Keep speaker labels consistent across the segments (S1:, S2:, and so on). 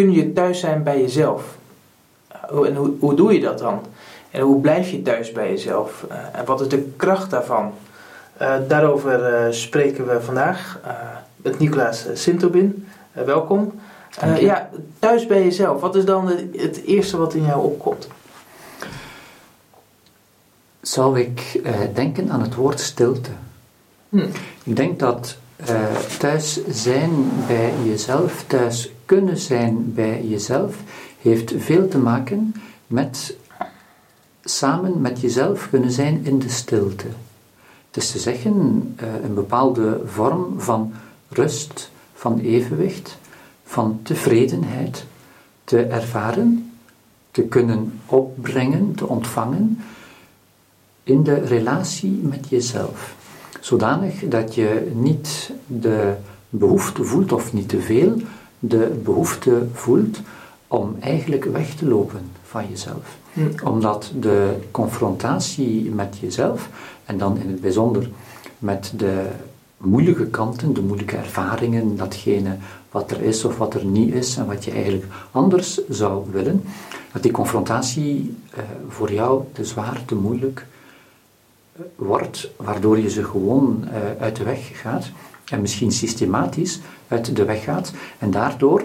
S1: kun je thuis zijn bij jezelf? En hoe, hoe doe je dat dan? En hoe blijf je thuis bij jezelf? en wat is de kracht daarvan? daarover spreken we vandaag met Nicolaas Sintobin. welkom. ja, thuis bij jezelf. Wat is dan het eerste wat in jou opkomt?
S2: zou ik denken aan het woord stilte. Hmm. Ik denk dat thuis zijn bij jezelf, thuis kunnen zijn bij jezelf, heeft veel te maken met samen met jezelf kunnen zijn in de stilte. Het is te zeggen, uh, een bepaalde vorm van rust, van evenwicht, van tevredenheid te ervaren, te kunnen opbrengen, te ontvangen in de relatie met jezelf. Zodanig dat je niet de behoefte voelt, of niet te veel, de behoefte voelt om eigenlijk weg te lopen van jezelf. Hm. Omdat de confrontatie met jezelf, en dan in het bijzonder met de moeilijke kanten, de moeilijke ervaringen, datgene wat er is of wat er niet is en wat je eigenlijk anders zou willen, dat die confrontatie eh, voor jou te zwaar, te moeilijk, wordt, waardoor je ze gewoon uh, uit de weg gaat en misschien systematisch uit de weg gaat en daardoor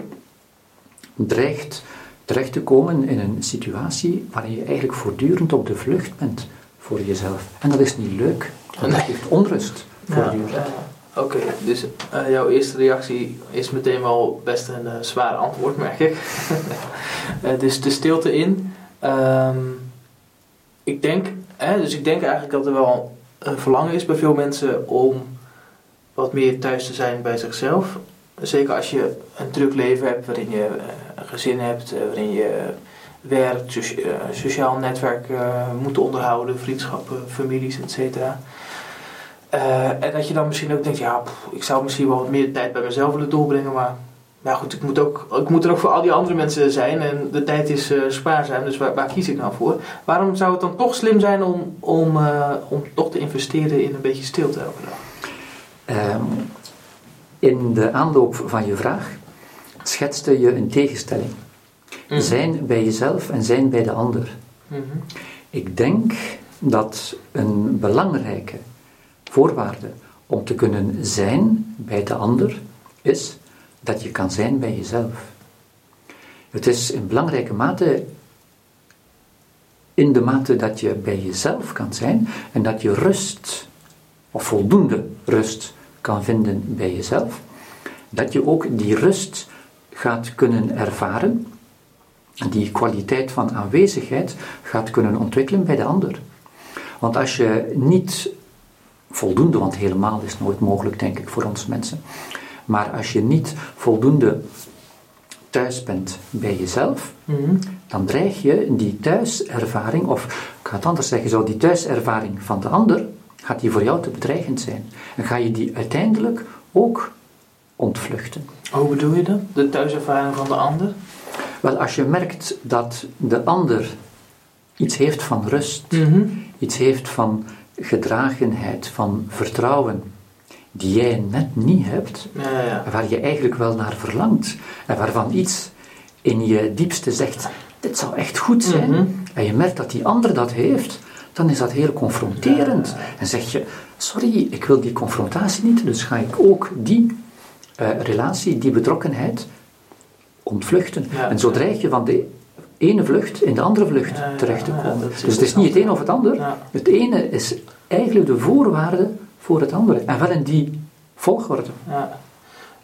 S2: dreigt terecht te komen in een situatie waarin je eigenlijk voortdurend op de vlucht bent voor jezelf. En dat is niet leuk, want dat geeft onrust voortdurend. Ja,
S1: Oké, dus uh, jouw eerste reactie is meteen wel best een uh, zwaar antwoord, merk ik. dus de stilte in. Um, ik denk dus ik denk eigenlijk dat er wel een verlangen is bij veel mensen om wat meer thuis te zijn bij zichzelf. Zeker als je een druk leven hebt waarin je eh, een gezin hebt, eh, waarin je werkt, eh, sociaal netwerk moet onderhouden, vriendschappen, families, etc. en dat je dan misschien ook denkt, ja, ik zou misschien wel wat meer tijd bij mezelf willen doorbrengen, maar ja goed, ik moet, ook, ik moet er ook voor al die andere mensen zijn en de tijd is uh, spaarzaam, dus waar, waar, kies ik nou voor? Waarom zou het dan toch slim zijn om, om, uh, om toch te investeren in een beetje stilte elke dag? Um,
S2: in de aanloop van je vraag schetste je een tegenstelling. Mhm. Zijn bij jezelf en zijn bij de ander. Mhm. Ik denk dat een belangrijke voorwaarde om te kunnen zijn bij de ander is dat je kan zijn bij jezelf. Het is in belangrijke mate in de mate dat je bij jezelf kan zijn en dat je rust, of voldoende rust, kan vinden bij jezelf, dat je ook die rust gaat kunnen ervaren, die kwaliteit van aanwezigheid gaat kunnen ontwikkelen bij de ander. Want als je niet voldoende, want helemaal is nooit mogelijk, denk ik, voor ons mensen, maar als je niet voldoende thuis bent bij jezelf, mhm. dan dreig je die thuiservaring, of ik ga het anders zeggen, zou die thuiservaring van de ander, gaat die voor jou te bedreigend zijn. En ga je die uiteindelijk ook ontvluchten.
S1: Hoe bedoel je dat? De thuiservaring van de ander?
S2: Wel, als je merkt dat de ander iets heeft van rust, mhm. iets heeft van gedragenheid, van vertrouwen, die jij net niet hebt, ja, ja. waar je eigenlijk wel naar verlangt en waarvan iets in je diepste zegt: dit zou echt goed zijn, mhm. en je merkt dat die ander dat heeft, dan is dat heel confronterend. En zeg je: sorry, ik wil die confrontatie niet, dus ga ik ook die uh, relatie, die betrokkenheid ontvluchten. en zo dreig je van de ene vlucht in de andere vlucht terecht te komen. dus het is niet het een of het ander. Het ene is eigenlijk de voorwaarde voor het andere. En wel in die volgorde. Ja.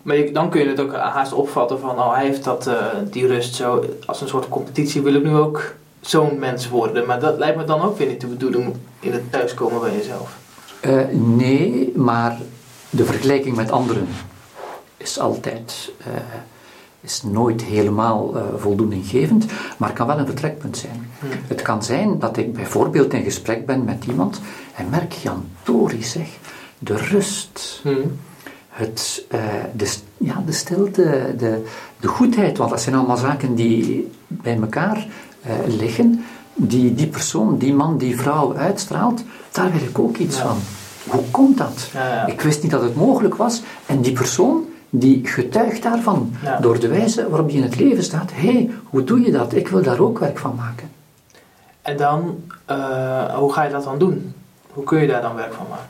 S1: Maar dan kun je het ook haast opvatten van, oh hij heeft dat, uh, die rust zo, als een soort competitie wil ik nu ook zo'n mens worden. Maar dat lijkt me dan ook weer niet de bedoeling in het thuiskomen bij jezelf.
S2: Uh, nee, maar de vergelijking met anderen is altijd, uh, is nooit helemaal voldoeninggevend, maar kan wel een vertrekpunt zijn. Hmm. Het kan zijn dat ik bijvoorbeeld in gesprek ben met iemand en merk, Jan Tori zeg, de rust, hmm. het, uh, de, ja, de stilte, de, de goedheid. Want dat zijn allemaal zaken die bij elkaar uh, liggen. Die die persoon, die man, die vrouw uitstraalt, daar wil ik ook iets van. Hoe komt dat? Ik wist niet dat het mogelijk was. En die persoon die getuigt daarvan. Door de wijze waarop je in het leven staat. Hé, hey, hoe doe je dat? Ik wil daar ook werk van maken.
S1: En dan, uh, hoe ga je dat dan doen? Hoe kun je daar dan werk van maken?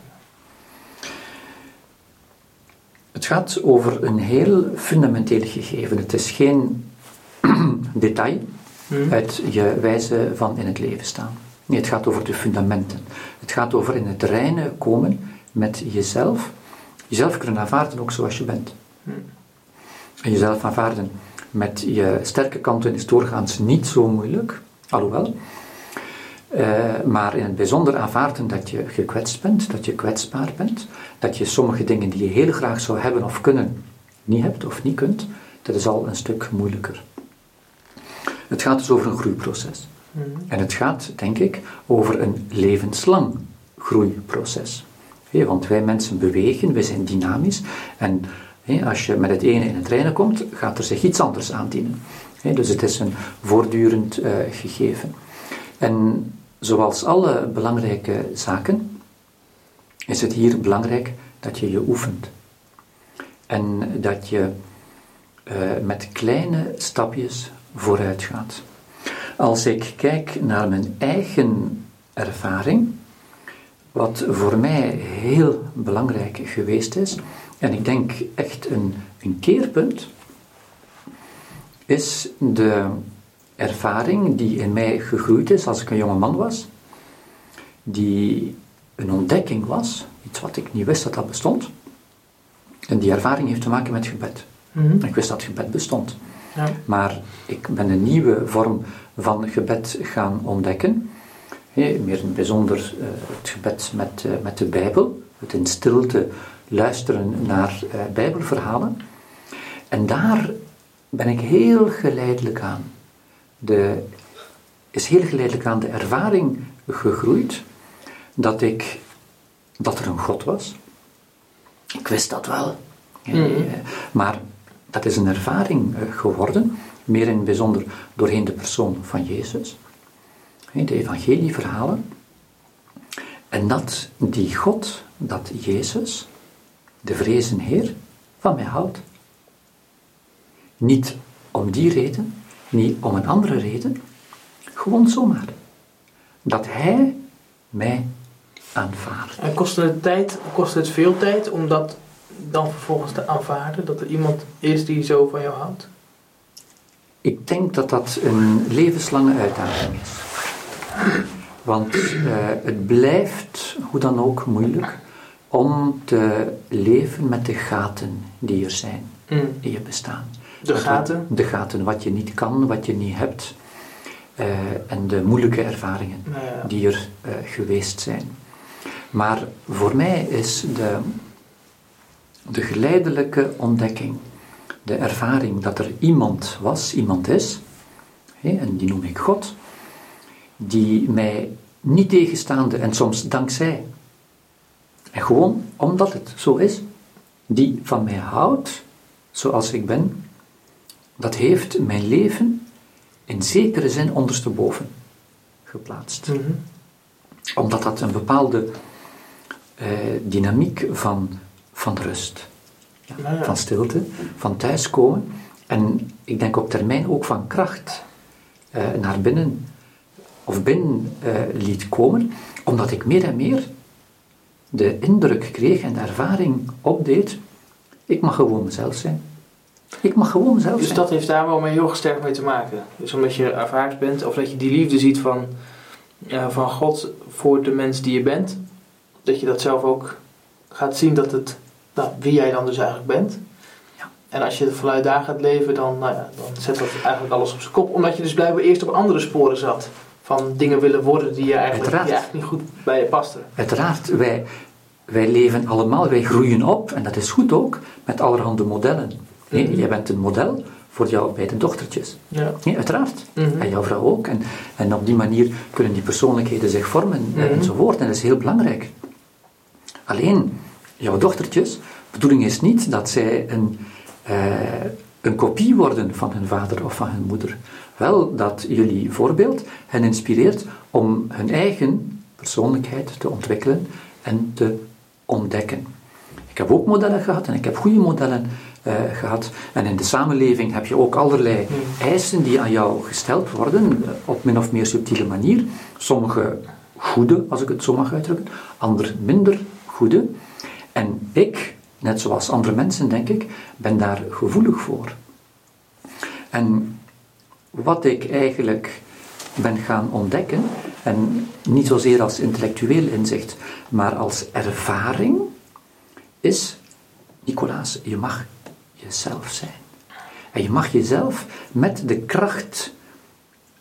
S2: Het gaat over een heel fundamenteel gegeven. Het is geen detail hmm. uit je wijze van in het leven staan. Nee, het gaat over de fundamenten. Het gaat over in het reine komen met jezelf. Jezelf kunnen aanvaarden ook zoals je bent. En jezelf aanvaarden met je sterke kanten is doorgaans niet zo moeilijk, alhoewel. Uh, maar in het bijzonder aanvaarden dat je gekwetst bent, dat je kwetsbaar bent, dat je sommige dingen die je heel graag zou hebben of kunnen, niet hebt of niet kunt, dat is al een stuk moeilijker. Het gaat dus over een groeiproces. Mhm. En het gaat, denk ik, over een levenslang groeiproces. want wij mensen bewegen, wij zijn dynamisch. En als je met het ene in het reinen komt, gaat er zich iets anders aandienen. dus het is een voortdurend uh, gegeven. En zoals alle belangrijke zaken, is het hier belangrijk dat je je oefent. En dat je uh, met kleine stapjes vooruit gaat. Als ik kijk naar mijn eigen ervaring, wat voor mij heel belangrijk geweest is, en ik denk echt een, een keerpunt, is de ervaring die in mij gegroeid is als ik een jonge man was, die een ontdekking was, iets wat ik niet wist dat dat bestond. En die ervaring heeft te maken met gebed. Mhm. Ik wist dat gebed bestond. Ja. Maar ik ben een nieuwe vorm van gebed gaan ontdekken. meer in het bijzonder uh, het gebed met, uh, met de Bijbel. Het in stilte luisteren naar uh, Bijbelverhalen. En daar ben ik heel geleidelijk aan. De, is heel geleidelijk aan de ervaring gegroeid dat ik dat er een God was. Ik wist dat wel. Mm Maar dat is een ervaring eh, geworden, meer in het bijzonder doorheen de persoon van Jezus. De evangelieverhalen. En dat die God, dat Jezus, de vrezen Heer, van mij houdt. Niet om die reden, niet om een andere reden, gewoon zomaar. Dat Hij mij aanvaardt.
S1: En kost het, tijd, kost het veel tijd om dat dan vervolgens te aanvaarden? Dat er iemand is die zo van jou houdt?
S2: Ik denk dat dat een levenslange uitdaging is. Want uh, het blijft, hoe dan ook, moeilijk om te leven met de gaten die er zijn mm. in je bestaan.
S1: De gaten?
S2: de gaten, wat je niet kan, wat je niet hebt. Uh, en de moeilijke ervaringen die er uh, geweest zijn. Maar voor mij is de de geleidelijke ontdekking, de ervaring dat er iemand was, iemand is, en die noem ik God, die mij niet tegenstaande en soms dankzij, en gewoon omdat het zo is, die van mij houdt zoals ik ben, dat heeft mijn leven in zekere zin ondersteboven geplaatst. Mhm. Omdat dat een bepaalde eh, dynamiek van van rust, ja, van stilte, van thuiskomen. En ik denk op termijn ook van kracht uh, naar binnen of binnen uh, liet komen, omdat ik meer en meer de indruk kreeg en de ervaring opdeed, ik mag gewoon mezelf zijn. Ik mag gewoon mezelf
S1: dus
S2: zijn.
S1: Dus dat heeft daar wel mee heel sterk mee te maken. Dus omdat je ervaard bent, of dat je die liefde ziet van, uh, van God voor de mens die je bent, dat je dat zelf ook gaat zien dat het nou, wie jij dan dus eigenlijk bent. Ja. En als je vanuit daar gaat leven, dan, nou ja, dan zet dat eigenlijk alles op zijn kop. Omdat je dus blijkbaar eerst op andere sporen zat. Van dingen willen worden die je eigenlijk, die eigenlijk niet goed bij je pasten.
S2: Uiteraard, wij, wij leven allemaal, wij groeien op, en dat is goed ook, met allerhande modellen. Nee, mhm. Jij bent een model voor jouw beide dochtertjes. Ja. Nee, uiteraard. Mhm. En jouw vrouw ook. En, en op die manier kunnen die persoonlijkheden zich vormen mm enzovoort. En dat is heel belangrijk. Alleen, jouw dochtertjes, de bedoeling is niet dat zij een, uh, een kopie worden van hun vader of van hun moeder. Wel dat jullie voorbeeld hen inspireert om hun eigen persoonlijkheid te ontwikkelen en te ontdekken. Ik heb ook modellen gehad en ik heb goede modellen uh, gehad. En in de samenleving heb je ook allerlei eisen die aan jou gesteld worden, op min of meer subtiele manier. Sommige goede, als ik het zo mag uitdrukken, andere minder goede. En ik, net zoals andere mensen denk ik, ben daar gevoelig voor. En wat ik eigenlijk ben gaan ontdekken, en niet zozeer als intellectueel inzicht, maar als ervaring, is, Nicolaas, je mag jezelf zijn. En je mag jezelf met de kracht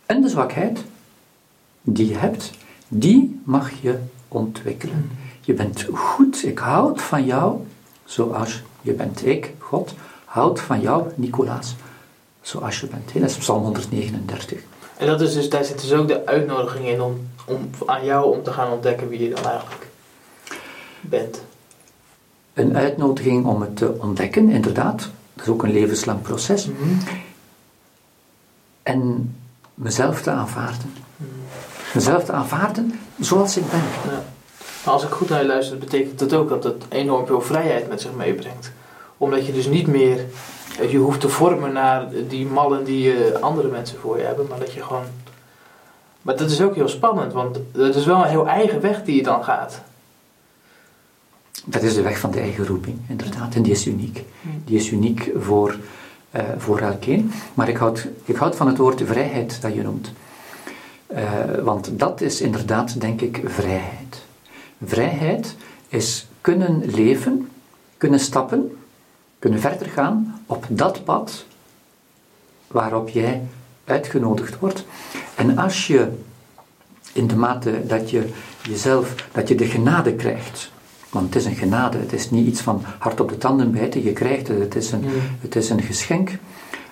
S2: en de zwakheid die je hebt, die mag je ontwikkelen. Je bent goed, ik houd van jou zoals je bent. Ik, God, houd van jou, Nicolaas, zoals je bent. Dat is Psalm 139.
S1: En dat is dus, daar zit dus ook de uitnodiging in om, om aan jou om te gaan ontdekken wie je dan eigenlijk bent.
S2: Een uitnodiging om het te ontdekken, inderdaad. Dat is ook een levenslang proces. Mhm. En mezelf te aanvaarden. Mhm. Mezelf te aanvaarden zoals ik ben. Ja.
S1: Maar als ik goed naar je luister, betekent dat ook dat het enorm veel vrijheid met zich meebrengt. Omdat je dus niet meer je hoeft te vormen naar die mallen die uh, andere mensen voor je hebben, maar dat je gewoon. Maar dat is ook heel spannend, want het is wel een heel eigen weg die je dan gaat.
S2: Dat is de weg van de eigen roeping, inderdaad, en die is uniek. Hmm. Die is uniek voor, uh, voor elkeen. Maar ik houd, ik houd van het woord vrijheid dat je noemt. Uh, want dat is inderdaad, denk ik, vrijheid. Vrijheid is kunnen leven, kunnen stappen kunnen verder gaan op dat pad waarop jij uitgenodigd wordt. En als je in de mate dat je jezelf, dat je de genade krijgt, want het is een genade, het is niet iets van hard op de tanden bijten, je krijgt het, het is een, het is een geschenk,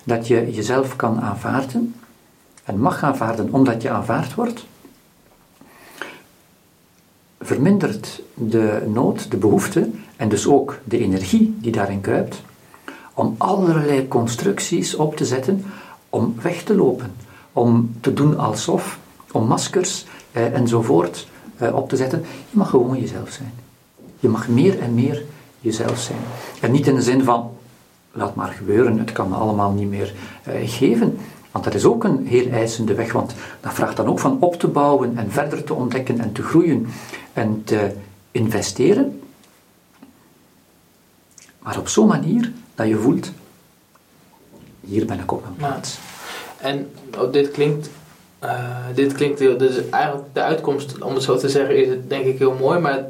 S2: dat je jezelf kan aanvaarden en mag aanvaarden omdat je aanvaard wordt, vermindert de nood, de behoefte en dus ook de energie die daarin kruipt, om allerlei constructies op te zetten om weg te lopen, om te doen alsof, om maskers eh, enzovoort eh, op te zetten. Je mag gewoon jezelf zijn. Je mag meer en meer jezelf zijn. En niet in de zin van, laat maar gebeuren, het kan me allemaal niet meer eh, geven. Want dat is ook een heel eisende weg, want dat vraagt dan ook van op te bouwen en verder te ontdekken en te groeien en te investeren. Maar op zo'n manier dat je voelt, hier ben ik op mijn plaats.
S1: En oh, dit klinkt, uh, dit klinkt heel, dus eigenlijk de uitkomst, om het zo te zeggen, is het denk ik heel mooi, maar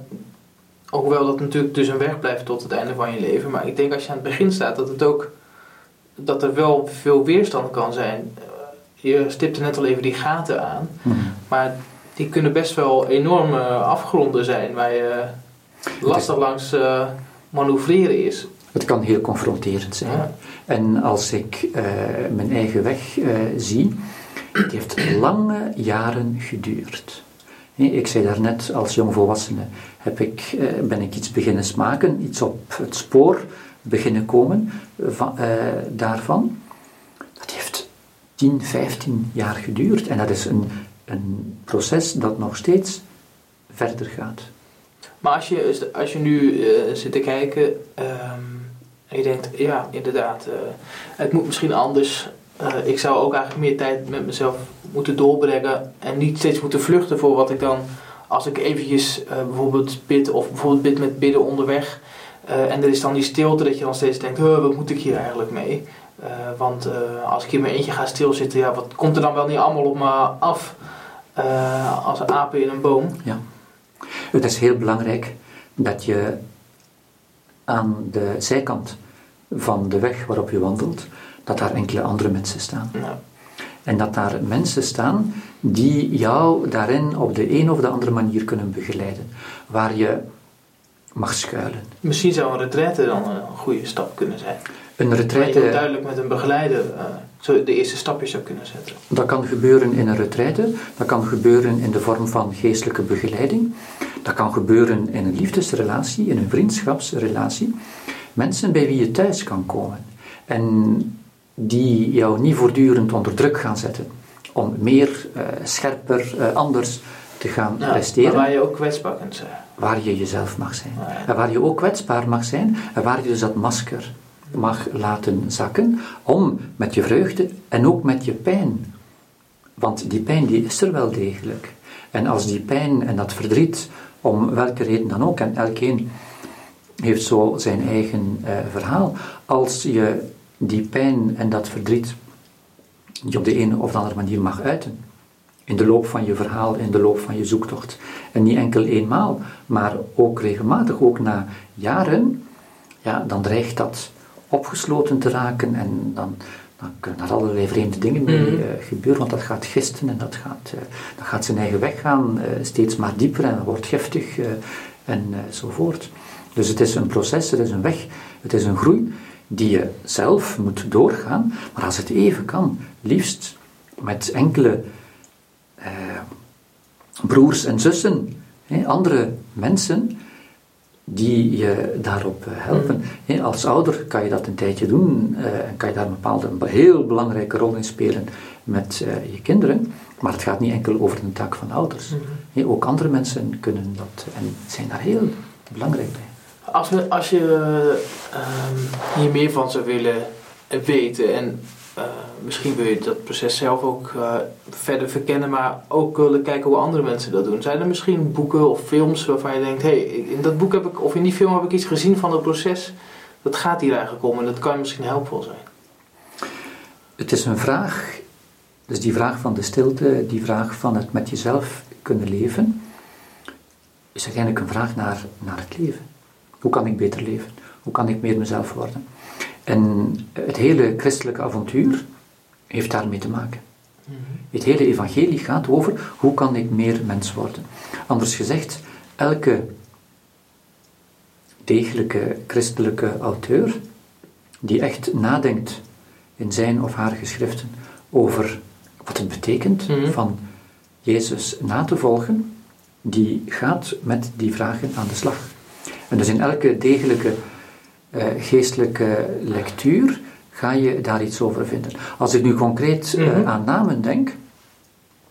S1: ook wel dat het natuurlijk dus een weg blijft tot het einde van je leven. Maar ik denk als je aan het begin staat, dat het ook, dat er wel veel weerstand kan zijn. Je stipte net al even die gaten aan, mhm. maar die kunnen best wel enorme afgronden zijn waar je lastig langs uh, manoeuvreren is.
S2: Het kan heel confronterend zijn. En als ik uh, mijn eigen weg uh, zie, het heeft lange jaren geduurd. Ik zei daarnet, als jongvolwassene heb ik, uh, ben ik iets beginnen smaken, iets op het spoor beginnen komen van, daarvan. Dat heeft 10, 15 jaar geduurd en dat is een een proces dat nog steeds verder gaat.
S1: Maar als je, als je nu uh, zit te kijken um, en je denkt, ja, inderdaad, uh, het moet misschien anders. Uh, ik zou ook eigenlijk meer tijd met mezelf moeten doorbrengen en niet steeds moeten vluchten voor wat ik dan, als ik eventjes bijvoorbeeld bid of bijvoorbeeld bid met bidden onderweg. en er is dan die stilte dat je dan steeds denkt, wat moet ik hier eigenlijk mee? want als ik hier mijn eentje ga stilzitten, ja, wat komt er dan wel niet allemaal op me af? als apen in een boom.
S2: Ja. Het is heel belangrijk dat je aan de zijkant van de weg waarop je wandelt, dat daar enkele andere mensen staan. Ja. En dat daar mensen staan die jou daarin op de een of de andere manier kunnen begeleiden. Waar je mag schuilen.
S1: Misschien zou een retraite dan een goede stap kunnen zijn.
S2: Een retraite...
S1: duidelijk met een begeleider uh, zo de eerste stapjes zou kunnen zetten.
S2: Dat kan gebeuren in een retraite, dat kan gebeuren in de vorm van geestelijke begeleiding, dat kan gebeuren in een liefdesrelatie, in een vriendschapsrelatie. Mensen bij wie je thuis kan komen en die jou niet voortdurend onder druk gaan zetten om meer, uh, scherper, uh, anders te gaan ja, presteren.
S1: waar je ook kwetsbaar kunt zijn.
S2: Waar je jezelf mag zijn. En waar je ook kwetsbaar mag zijn en waar je dus dat masker mag laten zakken, om met je vreugde en ook met je pijn. Want die pijn die is er wel degelijk. En als die pijn en dat verdriet, om welke reden dan ook, en elkeen heeft zo zijn eigen uh, verhaal, als je die pijn en dat verdriet die op de een of andere manier mag uiten, in de loop van je verhaal, in de loop van je zoektocht. En niet enkel eenmaal, maar ook regelmatig, ook na jaren, ja, dan dreigt dat opgesloten te raken en dan, dan kunnen er allerlei vreemde dingen mee uh, gebeuren, want dat gaat gisten en dat gaat, uh, dat gaat zijn eigen weg gaan, uh, steeds maar dieper en wordt giftig enzovoort. Dus het is een proces, het is een weg, het is een groei die je zelf moet doorgaan, maar als het even kan, liefst met enkele broers en zussen, andere mensen, die je daarop eh, helpen. Mm. Als ouder kan je dat een tijdje doen eh, en kan je daar een bepaalde, een heel belangrijke rol in spelen met uh, je kinderen, maar het gaat niet enkel over de taak van ouders. Mm. Ook andere mensen kunnen dat en zijn daar heel belangrijk bij.
S1: Als, we, als je uh, hier meer van zou willen weten en uh, misschien wil je dat proces zelf ook uh, verder verkennen, maar ook willen kijken hoe andere mensen dat doen. Zijn er misschien boeken of films waarvan je denkt: hé, hey, in dat boek heb ik, of in die film heb ik iets gezien van het proces, dat gaat hier eigenlijk om en dat kan misschien helpvol zijn?
S2: Het is een vraag, dus die vraag van de stilte, die vraag van het met jezelf kunnen leven, is eigenlijk een vraag naar, naar het leven. Hoe kan ik beter leven? Hoe kan ik meer mezelf worden? En het hele christelijke avontuur heeft daarmee te maken. Mhm. Het hele evangelie gaat over hoe kan ik meer mens worden. Anders gezegd, elke degelijke christelijke auteur die echt nadenkt in zijn of haar geschriften over wat het betekent mhm. van Jezus na te volgen, die gaat met die vragen aan de slag. En dus in elke degelijke uh, geestelijke lectuur ga je daar iets over vinden. Als ik nu concreet uh, mm -hmm. aan namen denk,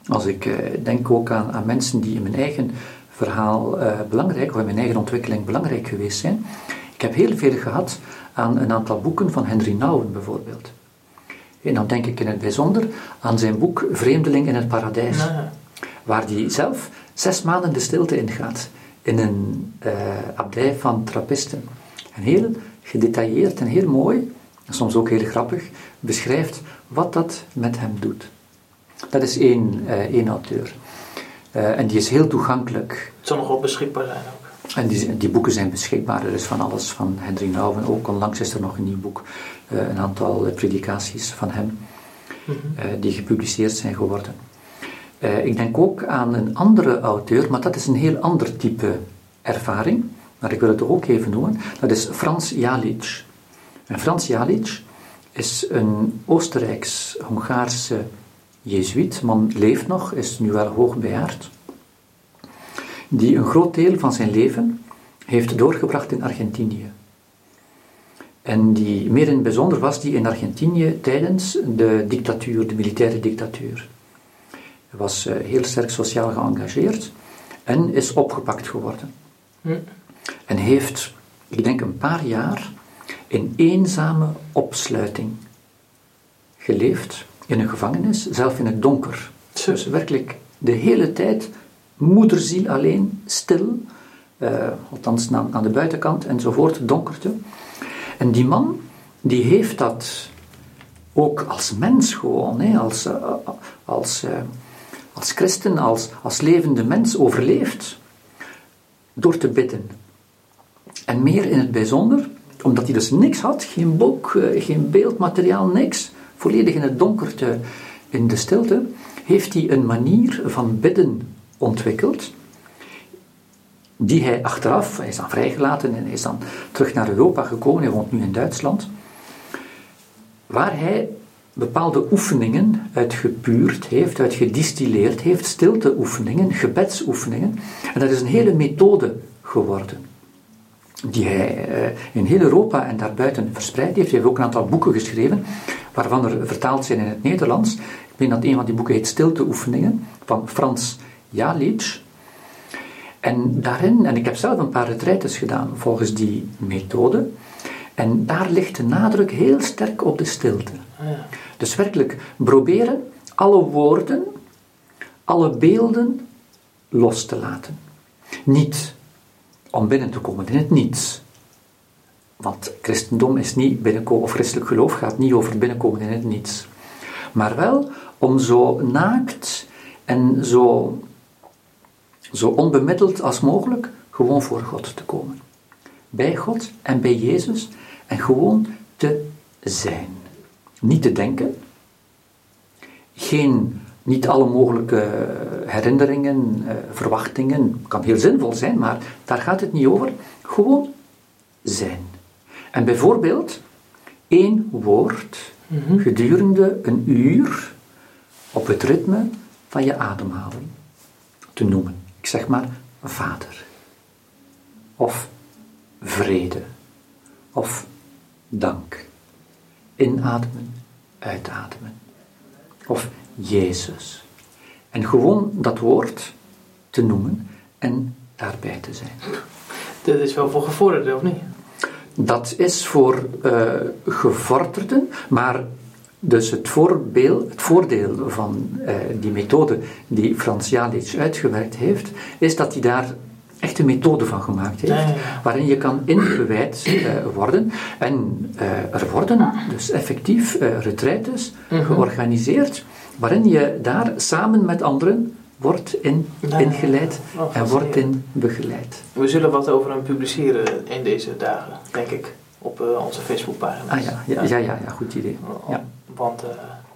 S2: als ik uh, denk ook aan, aan, mensen die in mijn eigen verhaal belangrijk, of in mijn eigen ontwikkeling belangrijk geweest zijn. Ik heb heel veel gehad aan een aantal boeken van Henry Nouwen bijvoorbeeld. En dan denk ik in het bijzonder aan zijn boek Vreemdeling in het Paradijs, waar hij zelf zes maanden de stilte ingaat in een abdij van trappisten. En heel gedetailleerd en heel mooi, en soms ook heel grappig, beschrijft wat dat met hem doet. Dat is één, uh, één auteur. Uh, en die is heel toegankelijk.
S1: Het zal nog wel beschikbaar zijn ook.
S2: En die, die, boeken zijn beschikbaar. Er is van alles van Hendrik Nouwen. Ook onlangs is er nog een nieuw boek. Uh, een aantal predikaties van hem. Mm -hmm. die gepubliceerd zijn geworden. ik denk ook aan een andere auteur, maar dat is een heel ander type ervaring maar ik wil het ook even noemen, dat is Frans Jalic. En Frans Jalic is een Oostenrijks-Hongaarse jezuïet, man leeft nog, is nu wel hoogbejaard, die een groot deel van zijn leven heeft doorgebracht in Argentinië. En die meer in het bijzonder was die in Argentinië tijdens de dictatuur, de militaire dictatuur. Hij was eh, heel sterk sociaal geëngageerd en is opgepakt geworden. Hm. En heeft, ik denk een paar jaar, in eenzame opsluiting geleefd in een gevangenis, zelf in het donker. Dus werkelijk de hele tijd moederziel alleen, stil, uh, althans aan, aan de buitenkant enzovoort, donkerte. En die man, die heeft dat ook als mens gewoon, hè, als, uh, als, uh, als christen, als, als levende mens overleefd. Door te bidden, en meer in het bijzonder, omdat hij dus niks had, geen boek, eh, geen beeldmateriaal, niks, volledig in het donkerte, in de stilte, heeft hij een manier van bidden ontwikkeld, die hij achteraf, hij is dan vrijgelaten en hij is dan terug naar Europa gekomen, hij woont nu in Duitsland, waar hij bepaalde oefeningen uitgepuurd heeft, uitgedistilleerd heeft, stilteoefeningen, gebedsoefeningen, en dat is een hele methode geworden die hij eh, in heel Europa en daarbuiten verspreid heeft. Hij heeft ook een aantal boeken geschreven, waarvan er vertaald zijn in het Nederlands. Ik weet dat een van die boeken heet Stilteoefeningen, van Frans Jalic. En daarin, en ik heb zelf een paar retraites gedaan volgens die methode, En daar ligt de nadruk heel sterk op de stilte. Ja. Dus werkelijk proberen alle woorden, alle beelden los te laten. Niet om binnen te komen in het niets. Want christendom is niet binnenkomen, of christelijk geloof gaat niet over binnenkomen in het niets. Maar wel om zo naakt en zo, zo onbemiddeld als mogelijk gewoon voor God te komen. Bij God en bij Jezus en gewoon te zijn. Niet te denken. Geen, niet alle mogelijke herinneringen, eh, verwachtingen. kan heel zinvol zijn, maar daar gaat het niet over. Gewoon zijn. En bijvoorbeeld één woord mhm. gedurende een uur op het ritme van je ademhaling te noemen. Ik zeg maar vader. Of vrede. Of dank. Inademen, uitademen. Of Jezus. En gewoon dat woord te noemen en daarbij te zijn.
S1: Dat is wel voor gevorderden, of niet?
S2: Dat is voor uh, gevorderden, maar dus het, voorbeeld, het voordeel van uh, die methode die Frans Jalic uitgewerkt heeft, is dat hij daar echt een methode van gemaakt heeft, waarin je kan ingewijd uh, worden. En uh, er worden dus effectief uh, retraites georganiseerd, waarin je daar samen met anderen wordt in, ingeleid oh, en wordt in begeleid.
S1: We zullen wat over hem publiceren in deze dagen, denk ik, op onze Facebookpagina.
S2: Ah ja, ja, ja, ja, ja, goed idee. Ja.
S1: Want,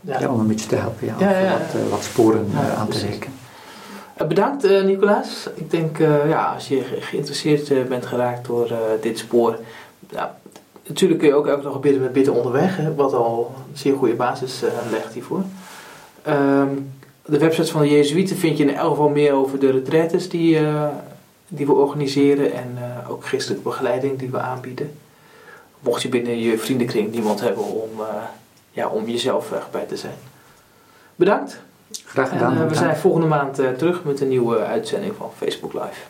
S2: ja. ja. om een beetje te helpen, ja, wat, wat, sporen aan te rekenen.
S1: Eh, bedankt uh, Nicolaas. Ik denk, uh, ja, als je geïnteresseerd uh, bent geraakt door dit spoor, ja, natuurlijk kun je ook elke dag bidden met bidden onderweg, hè, wat al een zeer goede basis legt hiervoor. Um, de website van de Jezuïeten vind je in elk geval meer over de retraites die, die we organiseren en ook christelijke begeleiding die we aanbieden. Mocht je binnen je vriendenkring niemand hebben om, ja, om jezelf bij te zijn. Bedankt.
S2: Graag gedaan.
S1: En, we zijn volgende maand terug met een nieuwe uitzending van Facebook Live.